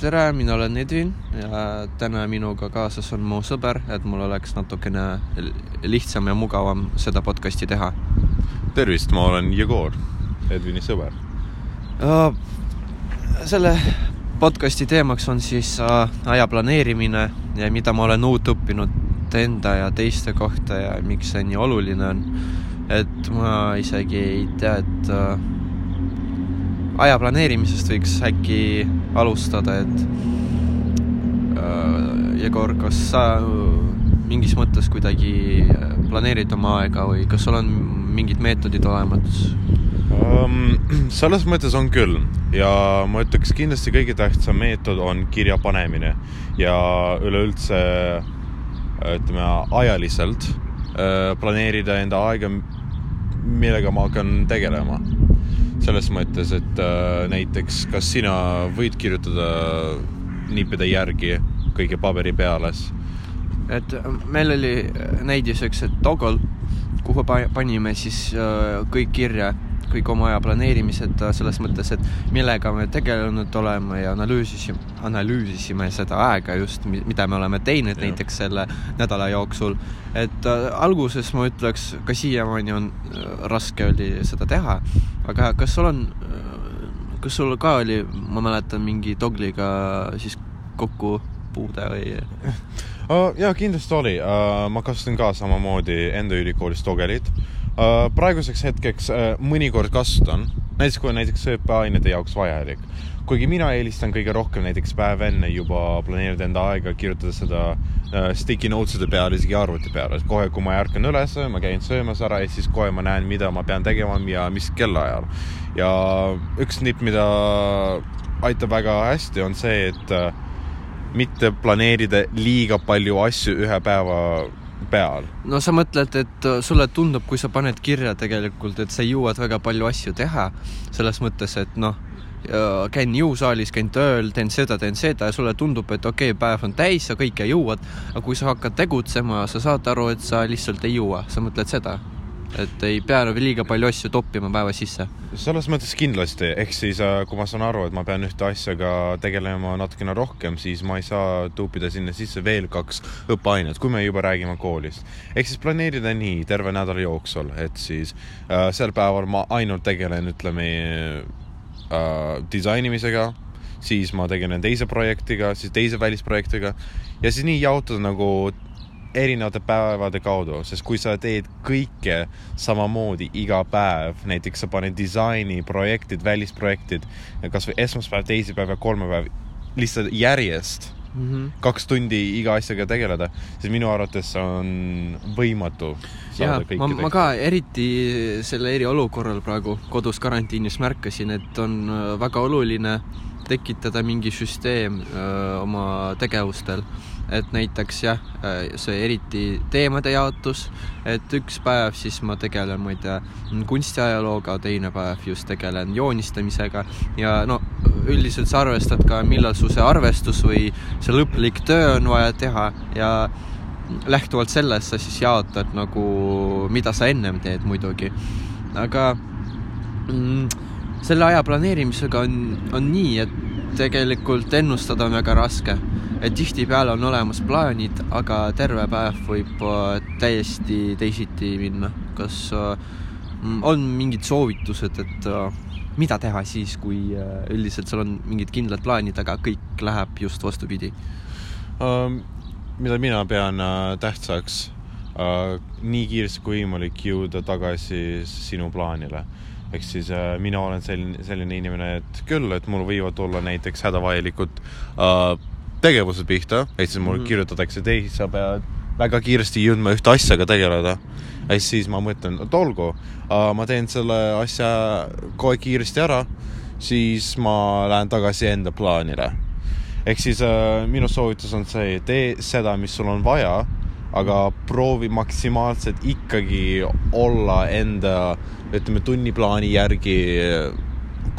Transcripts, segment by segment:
tere, mina olen Edvin ja täna minuga kaasas on mu sõber, et mul oleks natukene lihtsam ja mugavam seda podcast'i teha. tervist, ma olen Jegor, Edvini sõber. selle podcast'i teemaks on siis äh, aja planeerimine ja mida ma olen uut õppinud enda ja teiste kohta ja miks see nii oluline on. et ma isegi ei tea, et äh, aja planeerimisest võiks äkki alustada, et äh, Jegor, kas sa mingis mõttes kuidagi planeerid oma aega või kas sul on mingid meetodid olemas um,? selles mõttes on küll ja ma ütleks kindlasti kõige tähtsam meetod on kirja panemine ja üleüldse ütleme ajaliselt äh, planeerida enda aega, millega ma hakkan tegelema selles mõttes, et äh, näiteks kas sina võid kirjutada niipide järgi kõige paberi peales? et äh, meil oli näidiseks, et Toggle, kuhu panime siis äh, kõik kirja kõik oma aja planeerimised selles mõttes, et millega me tegelenud oleme ja analüüsisime, analüüsisime seda aega just, mida me oleme teinud ja. näiteks selle nädala jooksul. et äh, alguses ma ütleks, ka siiamaani on äh, raske oli seda teha, aga kas sul on äh,, kas sul ka oli, ma mäletan, mingi Dogliga siis kokkupuude või jaa, kindlasti oli ma kasutasin ka samamoodi enda ülikoolis Dogelit. Praeguseks hetkeks uh, mõnikord kasutan, näiteks kui on näiteks õppeainete jaoks vajalik. kuigi mina eelistan kõige rohkem näiteks päev enne juba planeerida enda aega, kirjutada seda uh, sticky notes'ide peale, isegi arvuti peale, et kohe, kui ma ärkan üles, ma käin söömas ära ja siis kohe ma näen, mida ma pean tegema ja mis kellaajal. ja üks nipp, mida aitab väga hästi, on see, et mitte planeerida liiga palju asju ühe päeva peal. no sa mõtled, et äh, sulle tundub, kui sa paned kirja tegelikult, et sa jõuad väga palju asju teha, selles mõttes, et noh, käin jõusaalis, käin tööl, teen seda, teen seda ja sulle tundub, et okei okay,, päev on täis, sa kõike jõuad, aga kui sa hakkad tegutsema, sa saad aru, et sa lihtsalt ei jõua, sa mõtled seda? Et ei pea nagu liiga palju asju toppima päeva sisse. selles mõttes kindlasti, ehk siis äh, kui ma saan aru, et ma pean ühte asjaga tegelema natukene rohkem, siis ma ei saa tuupida sinna sisse veel kaks õppeainet, kui me juba räägime koolist. ehk siis planeerida nii terve nädala jooksul, et siis äh, sel päeval ma ainult tegelen, ütleme äh, disainimisega siis ma tegelen teise projektiga, siis teise välisprojektiga ja siis nii jaotada nagu erinevate päevade kaudu, sest kui sa teed kõike samamoodi iga päev, näiteks sa paned disaini, projektid, välisprojektid, kasvõi esmaspäev, teisipäev ja kolmapäev lihtsalt järjest mm -hmm. kaks tundi iga asjaga tegeleda, siis minu arvates on võimatu jaa, ma, ma ka eriti selle eriolukorral praegu kodus karantiinis märkasin, et on äh, väga oluline tekitada mingi süsteem öö, oma tegevustel. Et näiteks jah, see eriti teemade jaotus, et üks päev siis ma tegelen, ma ei tea, kunstiajalooga, teine päev just tegelen joonistamisega. Ja no üldiselt sa arvestad ka, millal su see arvestus või see lõplik töö on vaja teha. Ja lähtuvalt sellest sa siis jaotad nagu, mida sa ennem teed muidugi. aga mm, selle aja planeerimisega on, on nii, et tegelikult ennustada on väga raske et tihtipeale on olemas plaanid, aga terve päev võib äh, täiesti teisiti minna. kas äh, on mingid soovitused, et äh, mida teha siis, kui üldiselt sul on mingid kindlad plaanid, aga kõik läheb just vastupidi um,? mida mina pean tähtsaks uh,, nii kiiresti kui võimalik jõuda tagasi sinu plaanile ehk siis äh, mina olen selline, selline inimene, et küll, et mul võivad olla näiteks hädavajalikud äh, tegevuse pihta, ehk siis mul mm kirjutatakse teis, sa pead väga kiiresti jõudma ühte asjaga tegeleda. ja siis ma mõtlen, et olgu, ma teen selle asja kohe kiiresti ära, siis ma lähen tagasi enda plaanile. ehk siis äh, minu soovitus on see, tee seda, mis sul on vaja, aga proovi maksimaalselt ikkagi olla enda, ütleme, tunniplaani järgi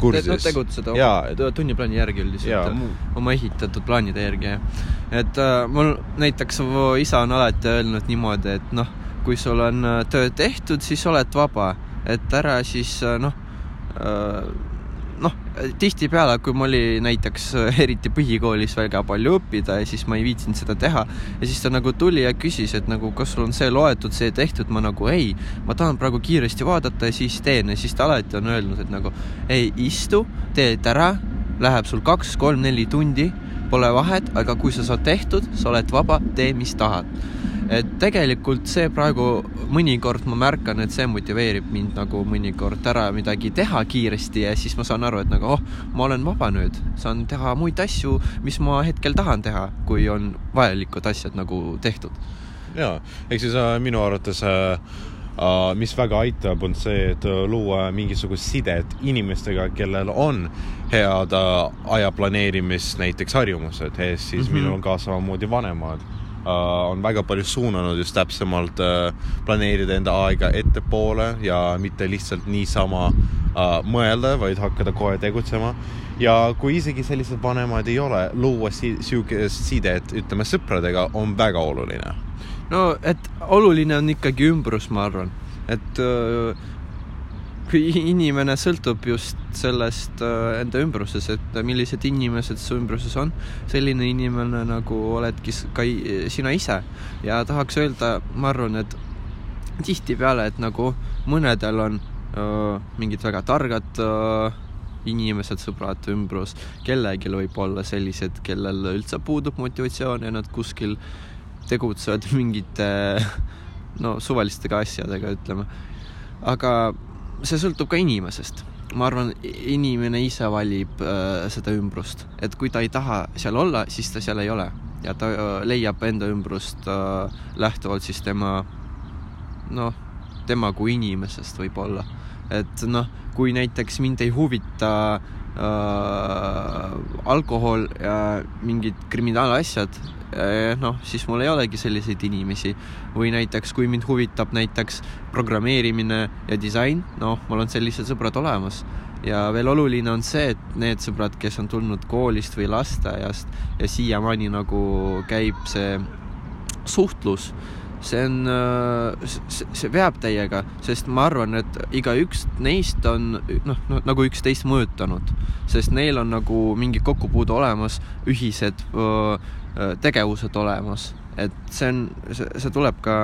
kursis. no tegutseda oma tunniplaani järgi üldiselt, oma ehitatud plaanide järgi, jah. et äh, mul näiteks mu isa on alati öelnud niimoodi, et noh, kui sul on äh, töö tehtud, siis oled vaba, et ära siis äh, noh äh,, noh, tihtipeale, kui ma olin näiteks eriti põhikoolis väga palju õppida ja siis ma ei viitsinud seda teha ja siis ta nagu tuli ja küsis, et nagu kas sul on see loetud, see tehtud, ma nagu ei, ma tahan praegu kiiresti vaadata ja siis teen. Ja siis ta alati on öelnud, et nagu ei istu, teed ära, läheb sul kaks-kolm-neli tundi, pole vahet, aga kui sa saad tehtud, sa oled vaba, tee, mis tahad et tegelikult see praegu mõnikord ma märkan, et see motiveerib mind nagu mõnikord ära midagi teha kiiresti ja siis ma saan aru, et nagu oh, ma olen vaba nüüd, saan teha muid asju, mis ma hetkel tahan teha, kui on vajalikud asjad nagu tehtud. ja, ehk siis äh, minu arvates äh, Uh, mis väga aitab, on see, et uh, luua mingisugust sidet inimestega, kellel on head uh, aja planeerimist, näiteks harjumused, siis mm -hmm. minul on ka samamoodi vanemad on väga palju suunanud just täpsemalt uh, planeerida enda aega ettepoole ja mitte lihtsalt niisama uh, mõelda, vaid hakata kohe tegutsema. ja kui isegi sellised vanemad ei ole, luua si sihukest sidet, ütleme sõpradega, on väga oluline. no et oluline on ikkagi ümbrus, ma arvan, et uh kui inimene sõltub just sellest äh, enda ümbruses, et millised inimesed su ümbruses on, selline inimene nagu oledki ka sina ise. ja tahaks öelda, ma arvan, et tihtipeale, et nagu mõnedel on öö, äh, mingid väga targad öö, äh, inimesed, sõbrad, ümbrus, kellelgi võib olla sellised, kellel üldse puudub motivatsioon ja nad kuskil tegutsevad mingite no suvalistega asjadega, ütleme. aga see sõltub ka inimesest. ma arvan, inimene ise valib äh, seda ümbrust, et kui ta ei taha seal olla, siis ta seal ei ole ja ta äh, leiab enda ümbrust äh, lähtuvalt siis tema noh, tema kui inimesest võib-olla. et noh, kui näiteks mind ei huvita äh, alkohol ja mingid kriminaalasjad, noh, siis mul ei olegi selliseid inimesi. või näiteks, kui mind huvitab näiteks programmeerimine ja disain, noh, mul on sellised sõbrad olemas. ja veel oluline on see, et need sõbrad, kes on tulnud koolist või lasteaiast ja siiamaani nagu käib see suhtlus, see on, see veab teiega, sest ma arvan, et igaüks neist on noh no,, nagu üksteist mõjutanud, sest neil on nagu mingi kokkupuude olemas, ühised öö, tegevused olemas, et see on, see, tuleb ka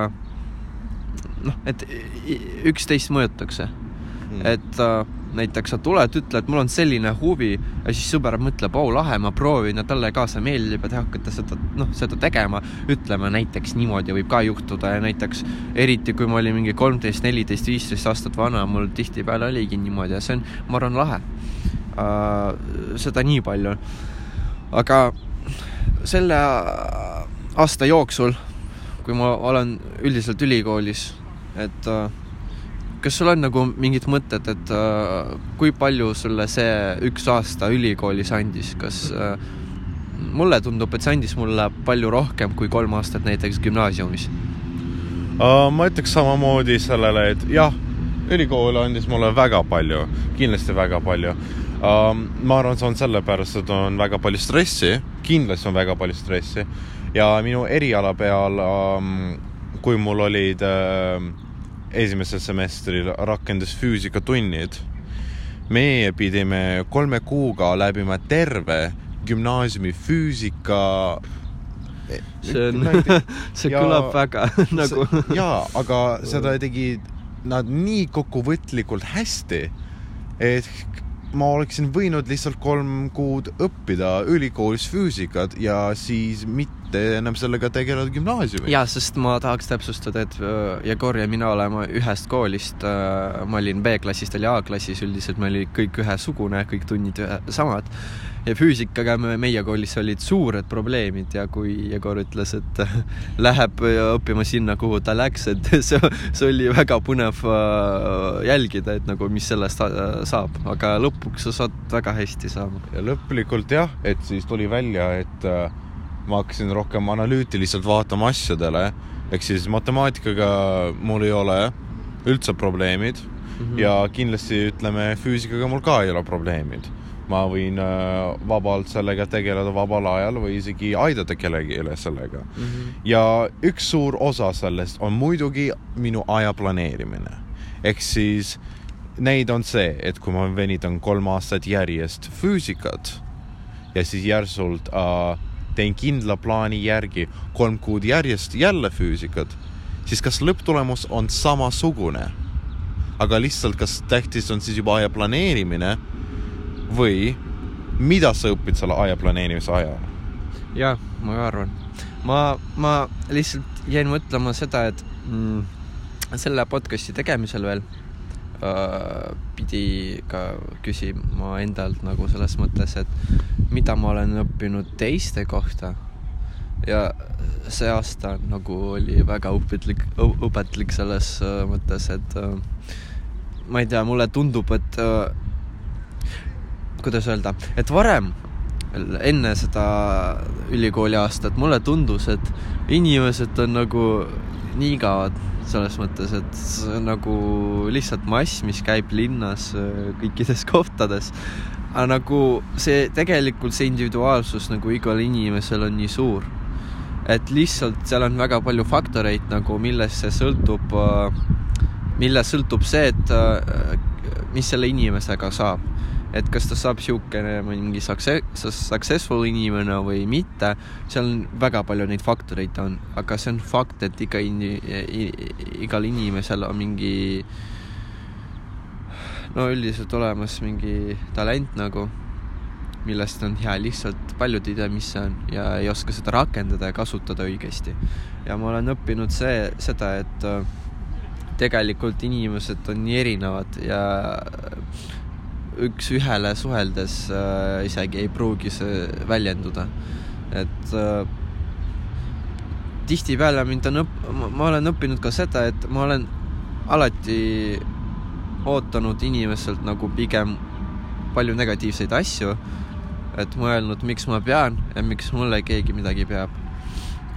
noh, et üksteist mõjutakse mm.. et äh, näiteks sa tuled, ütled, mul on selline huvi ja siis sõber mõtleb, oo lahe, ma proovin ja talle ka see meeldib ja te hakkate seda, noh, seda tegema. ütleme näiteks niimoodi võib ka juhtuda ja näiteks eriti kui ma olin mingi kolmteist, neliteist, viisteist aastat vana, mul tihtipeale oligi niimoodi ja see on, ma arvan, lahe uh,. seda nii palju. aga selle aasta jooksul, kui ma olen üldiselt ülikoolis, et äh, kas sul on nagu mingid mõtted, et äh, kui palju sulle see üks aasta ülikoolis andis, kas äh, mulle tundub, et see andis mulle palju rohkem kui kolm aastat näiteks gümnaasiumis uh,? ma ütleks samamoodi sellele, et jah, ülikool andis mulle väga palju, kindlasti väga palju. Ma arvan, see on sellepärast, et on väga palju stressi, kindlasti on väga palju stressi ja minu eriala peal kui mul olid uh, esimesel semestril rakendusfüüsika tunnid, meie pidime kolme kuuga läbima terve gümnaasiumi füüsika see on, see ja, kõlab väga nagu. jaa, aga seda tegid nad nii kokkuvõtlikult hästi, et ma oleksin võinud lihtsalt kolm kuud õppida ülikoolis füüsikat ja siis mitte enam sellega tegeleda gümnaasiumis. ja, sest ma tahaks täpsustada, et äh, Jegor ja mina oleme ühest koolist. Äh, ma olin B-klassis, ta oli A-klassis, üldiselt me olime kõik ühesugune, kõik tunnid ühe, samad ja füüsikaga me, meie koolis olid suured probleemid ja kui Jegor ütles, et läheb õppima sinna, kuhu ta läks, et see, see oli väga põnev äh, jälgida, et nagu, mis sellest äh, saab, aga lõpuks sa saad väga hästi saama. ja lõplikult jah, et siis tuli välja, et äh, ma hakkasin rohkem analüütiliselt vaatama asjadele, ehk siis matemaatikaga mul ei ole üldse probleemid mm -hmm. ja kindlasti ütleme, füüsikaga mul ka ei ole probleemid ma võin äh, vabalt sellega tegeleda vabal ajal või isegi aidata kellelegi sellega mm. -hmm. ja üks suur osa sellest on muidugi minu aja planeerimine. ehk siis neid on see, et kui ma venitan kolm aastat järjest füüsikat ja siis järsult äh, teen kindla plaani järgi kolm kuud järjest jälle füüsikat, siis kas lõpptulemus on samasugune? aga lihtsalt, kas tähtis on siis juba aja planeerimine või mida sa õpid selle aja planeerimise ajal? jah, ma arvan. ma, ma lihtsalt jäin mõtlema seda, et mm, selle podcast'i tegemisel veel pidi ka küsima endalt nagu selles mõttes, et mida ma olen õppinud teiste kohta. ja see aasta nagu oli väga õpetlik, õpetlik selles äh, mõttes, et äh, ma ei tea, mulle tundub, et äh, kuidas öelda, et varem enne seda ülikooli aastat mulle tundus, et inimesed on nagu nii igavad selles mõttes, et see on nagu lihtsalt mass, mis käib linnas äh, kõikides kohtades. aga nagu see tegelikult see individuaalsus nagu igal inimesel on nii suur, et lihtsalt seal on väga palju faktoreid nagu, millest see sõltub, äh, millest sõltub see, et äh, mis selle inimesega saab et kas ta saab niisugune mingi successful inimene või mitte, seal on väga palju neid faktoreid on, aga see on fakt, et iga in-, igal inimesel on mingi no üldiselt olemas mingi talent nagu, millest on hea, lihtsalt paljud ei tea, mis see on ja ei oska seda rakendada ja kasutada õigesti. ja ma olen õppinud see, seda, et äh, tegelikult inimesed on nii erinevad ja üks-ühele suheldes äh, isegi ei pruugi see väljenduda. et äh, tihtipeale mind on õpp-, ma olen õppinud ka seda, et ma olen alati ootanud inimeselt nagu pigem palju negatiivseid asju, et mõelnud, miks ma pean ja miks mulle keegi midagi peab.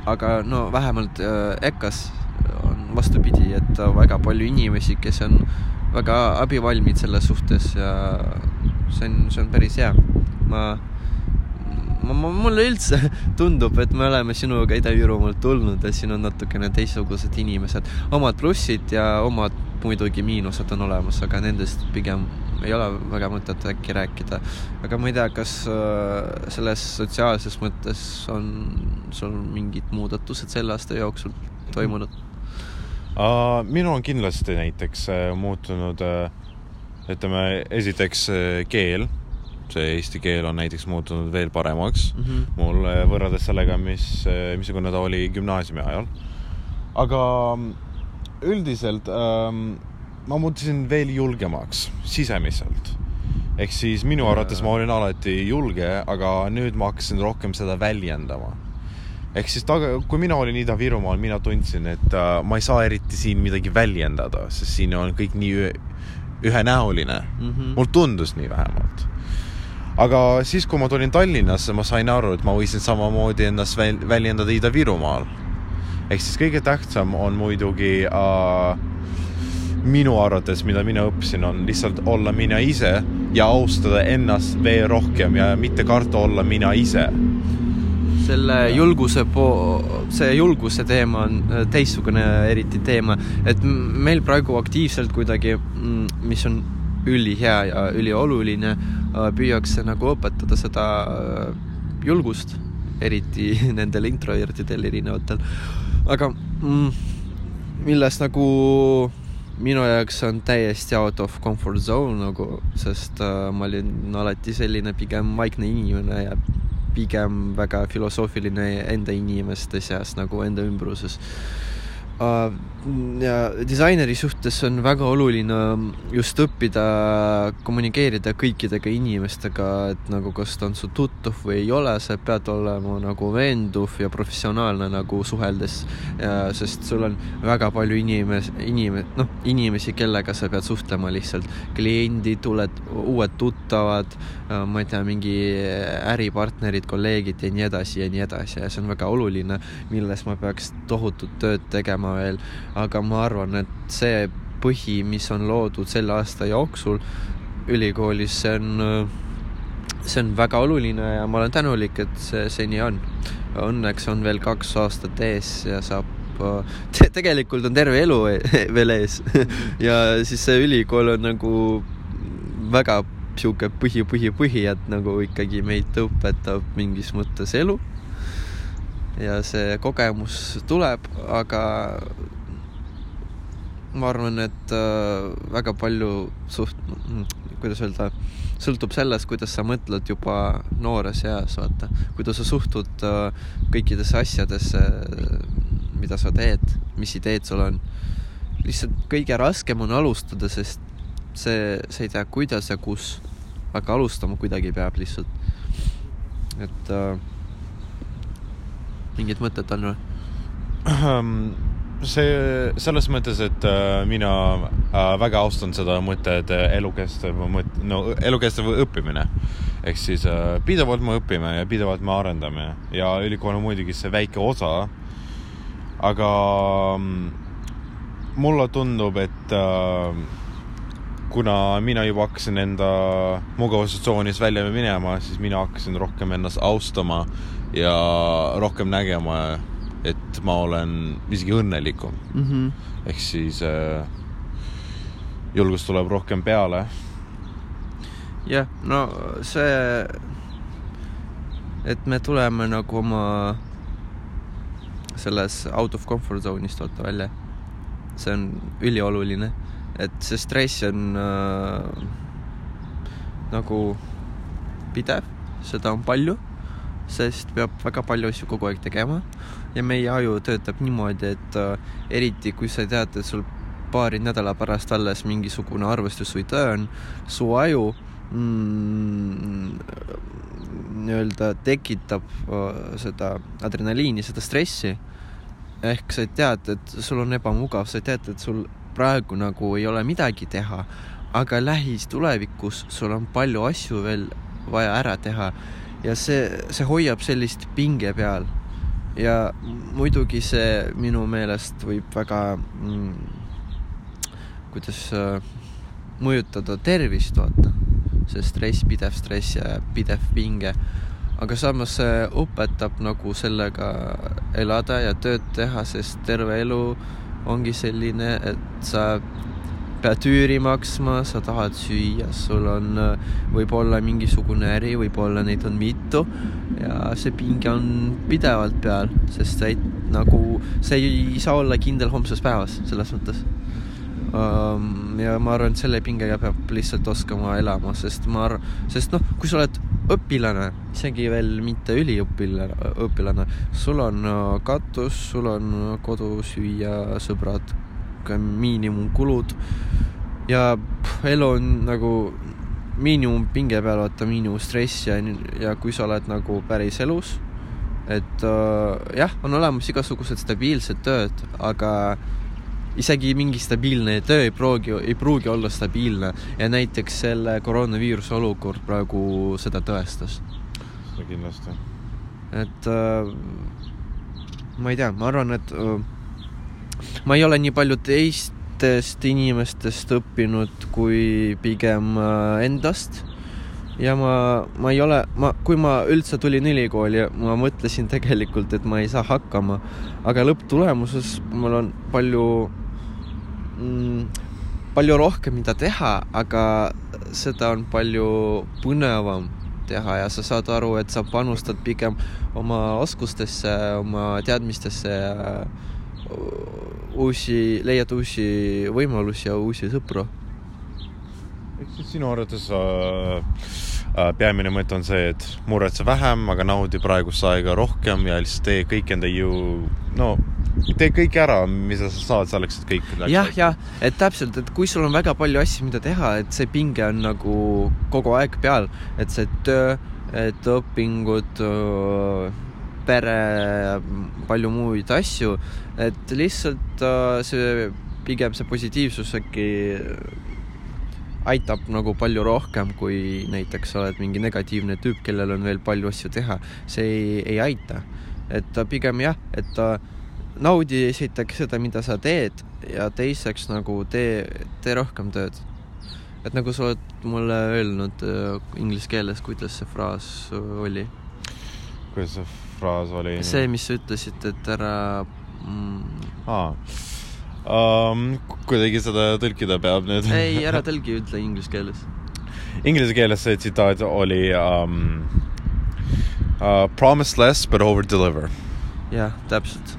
aga no vähemalt äh, EKA-s on vastupidi, et väga palju inimesi, kes on väga abivalmid selles suhtes ja see on, see on päris hea. ma, ma, ma, mulle üldse tundub, et me oleme sinuga Ida-Virumaalt tulnud ja siin on natukene teistsugused inimesed. omad plussid ja omad muidugi miinused on olemas, aga nendest pigem ei ole väga mõtet äkki rääkida. aga ma ei tea, kas äh, selles sotsiaalses mõttes on sul mingid muudatused selle aasta jooksul toimunud? uh,? Minul on kindlasti näiteks uh, muutunud uh, ütleme, esiteks uh, keel, see eesti keel on näiteks muutunud veel paremaks mm -hmm. mul võrreldes sellega, mis, missugune ta oli gümnaasiumi ajal. aga mm, üldiselt ähm, ma muutusin veel julgemaks sisemiselt. ehk siis minu arvates ma olin alati julge, aga nüüd ma hakkasin rohkem seda väljendama ehk siis taga, kui mina olin Ida-Virumaal, mina tundsin, et äh, ma ei saa eriti siin midagi väljendada, sest siin on kõik nii ühenäoline mm. -hmm. mul tundus nii vähemalt. aga siis, kui ma tulin Tallinnasse, ma sain aru, et ma võisin samamoodi ennast väl väljendada Ida-Virumaal. ehk siis kõige tähtsam on muidugi äh, minu arvates, mida mina õppisin, on lihtsalt olla mina ise ja austada ennast veel rohkem ja mitte karta olla mina ise selle julguse po-, see julguse teema on äh, teistsugune eriti teema, et meil praegu aktiivselt kuidagi, mm, mis on ülihea ja ülioluline, äh, püüakse nagu õpetada seda äh, julgust, eriti nendel introvertidel erinevatel, aga mm, milles nagu minu jaoks on täiesti out of comfort zone nagu, sest ma olin alati selline pigem vaikne inimene ja pigem väga filosoofiline enda inimeste seas nagu enda ümbruses ja disaineri suhtes on väga oluline just õppida kommunikeerida kõikidega inimestega, et nagu kas ta on su tuttav või ei ole, sa pead olema nagu veenduv ja professionaalne nagu suheldes. sest sul on väga palju inimes-, inim-, noh, inimesi, kellega sa pead suhtlema lihtsalt. kliendid, tuled, uued tuttavad, ma ei tea, mingi äripartnerid, kolleegid ja nii edasi ja nii edasi ja see on väga oluline, milles ma peaks tohutut tööd tegema veel aga ma arvan, et see põhi, mis on loodud selle aasta jooksul ülikoolis, see on, see on väga oluline ja ma olen tänulik, et see, see nii on. Õnneks on veel kaks aastat ees ja saab te, tegelikult on terve elu e-, veel ees ja siis see ülikool on nagu väga sihuke põhi, põhi, põhi, et nagu ikkagi meid õpetab mingis mõttes elu. Ja see kogemus tuleb, aga ma arvan, et äh, väga palju suht-, kuidas öelda, sõltub sellest, kuidas sa mõtled juba noores eas, vaata. kuidas sa suhtud äh, kõikidesse asjadesse, mida sa teed, mis ideed sul on. lihtsalt kõige raskem on alustada, sest see, sa ei tea, kuidas ja kus aga alustama kuidagi peab lihtsalt. et äh, mingid mõtted on või? see selles mõttes, et äh, mina äh, väga austan seda mõtet äh, elukestev mõt-, no elukestev õppimine. ehk siis äh, pidevalt me õpime ja pidevalt me arendame ja ülikool on muidugi see väike osa. aga mm, mulle tundub, et äh, kuna mina juba hakkasin enda mugavustsoonis välja minema, siis mina hakkasin rohkem ennast austama ja rohkem nägema, et ma olen isegi õnnelikum mm. -hmm. ehk siis äh, julgus tuleb rohkem peale. jah, no see, et me tuleme nagu oma selles out of comfort zone'ist vaata välja, see on ülioluline et see stress on äh, nagu pidev, seda on palju, sest peab väga palju asju kogu aeg tegema. Ja meie aju töötab niimoodi, et äh, eriti kui sa tead, et sul paari nädala pärast alles mingisugune arvestus või töö on, su aju mm, nii-öelda tekitab äh, seda adrenaliini, seda stressi. ehk sa tead, et sul on ebamugav, sa tead, et sul praegu nagu ei ole midagi teha, aga lähitulevikus sul on palju asju veel vaja ära teha ja see, see hoiab sellist pinge peal. ja muidugi see minu meelest võib väga mm,, kuidas äh, mõjutada tervist, vaata. see stress, pidev stress ja pidev pinge. aga samas see õpetab nagu sellega elada ja tööd teha, sest terve elu ongi selline, et sa pead üüri maksma, sa tahad süüa, sul on võib-olla mingisugune äri, võib-olla neid on mitu. Ja see pinge on pidevalt peal, sest sa ei, nagu, sa ei saa olla kindel homses päevas, selles mõttes. Ja ma arvan, et selle pingega peab lihtsalt oskama elama, sest ma arvan, sest noh, kui sa oled õpilane, isegi veel mitte üliõpilane, õpilane, sul on äh, katus, sul on äh, kodu süüa, sõbrad, miinimumkulud ja pff, elu on nagu miinimumpinge peal, vaata miinimumstress ja, ja kui sa oled nagu päris elus, et äh, jah, on olemas igasugused stabiilsed tööd, aga isegi mingi stabiilne töö ei pruugi, ei pruugi olla stabiilne ja näiteks selle koroonaviiruse olukord praegu seda tõestas. seda kindlasti. et äh, ma ei tea, ma arvan, et äh, ma ei ole nii palju teistest inimestest õppinud kui pigem äh, endast. Ja ma, ma ei ole, ma, kui ma üldse tulin ülikooli, ma mõtlesin tegelikult, et ma ei saa hakkama, aga lõpptulemuses mul on palju mm, palju rohkem, mida teha, aga seda on palju põnevam teha. Ja sa saad aru, et sa panustad pigem oma oskustesse, oma teadmistesse ja uusi, leiad uusi võimalusi ja uusi sõpru. ehk siis sinu arvates äh Äh, peamine mõte on see, et muretse vähem, aga naudi praegust aega rohkem ja lihtsalt tee kõik enda jõu, no tee kõik ära, mida sa saad selleks, et kõik jah, jah, et täpselt, et kui sul on väga palju asju, mida teha, et see pinge on nagu kogu aeg peal, et see töö, et õpingud, pere, palju muid asju, et lihtsalt äh, see pigem see positiivsus äkki aitab nagu palju rohkem, kui näiteks sa oled mingi negatiivne tüüp, kellel on veel palju asju teha. see ei, ei aita. et ta pigem jah, et ta naudi esiteks seda, mida sa teed ja teiseks nagu tee, tee rohkem tööd. et nagu sa oled mulle öelnud äh, inglise keeles, kuidas see fraas oli? Kuidas see fraas oli? see, mis sa ütlesid, et ära mm.. aa um,. kuidagi seda tõlkida peab nüüd? ei, ära tõlgi, ütle inglise keeles. Inglise keeles see tsitaat oli um, uh, promise less but over deliver. jah, täpselt.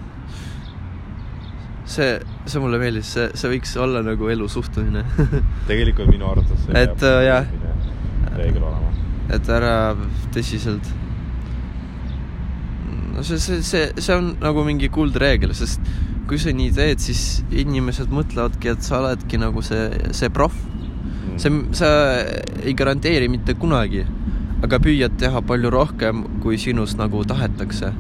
see, see mulle meeldis, see, see võiks olla nagu elu suhtumine tegelikult minu arvates see Et, äh, jah. reegel olema. et ära tõsiselt. No see, see, see, see on nagu mingi kuldreegel, sest kui sa nii teed, siis inimesed mõtlevadki, et sa oledki nagu see, see proff. see, sa ei garanteeri mitte kunagi, aga püüad teha palju rohkem, kui sinust nagu tahetakse.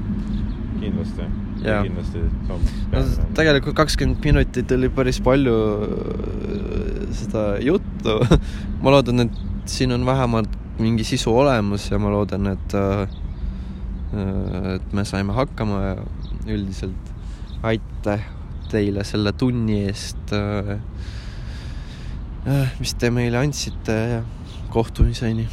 kindlasti, Jaa. kindlasti. no tegelikult kakskümmend minutit oli päris palju äh, seda juttu. ma loodan, et siin on vähemalt mingi sisu olemas ja ma loodan, et äh, et me saime hakkama ja üldiselt. Aitäh teile selle tunni eest, mis te meile andsite ja kohtumiseni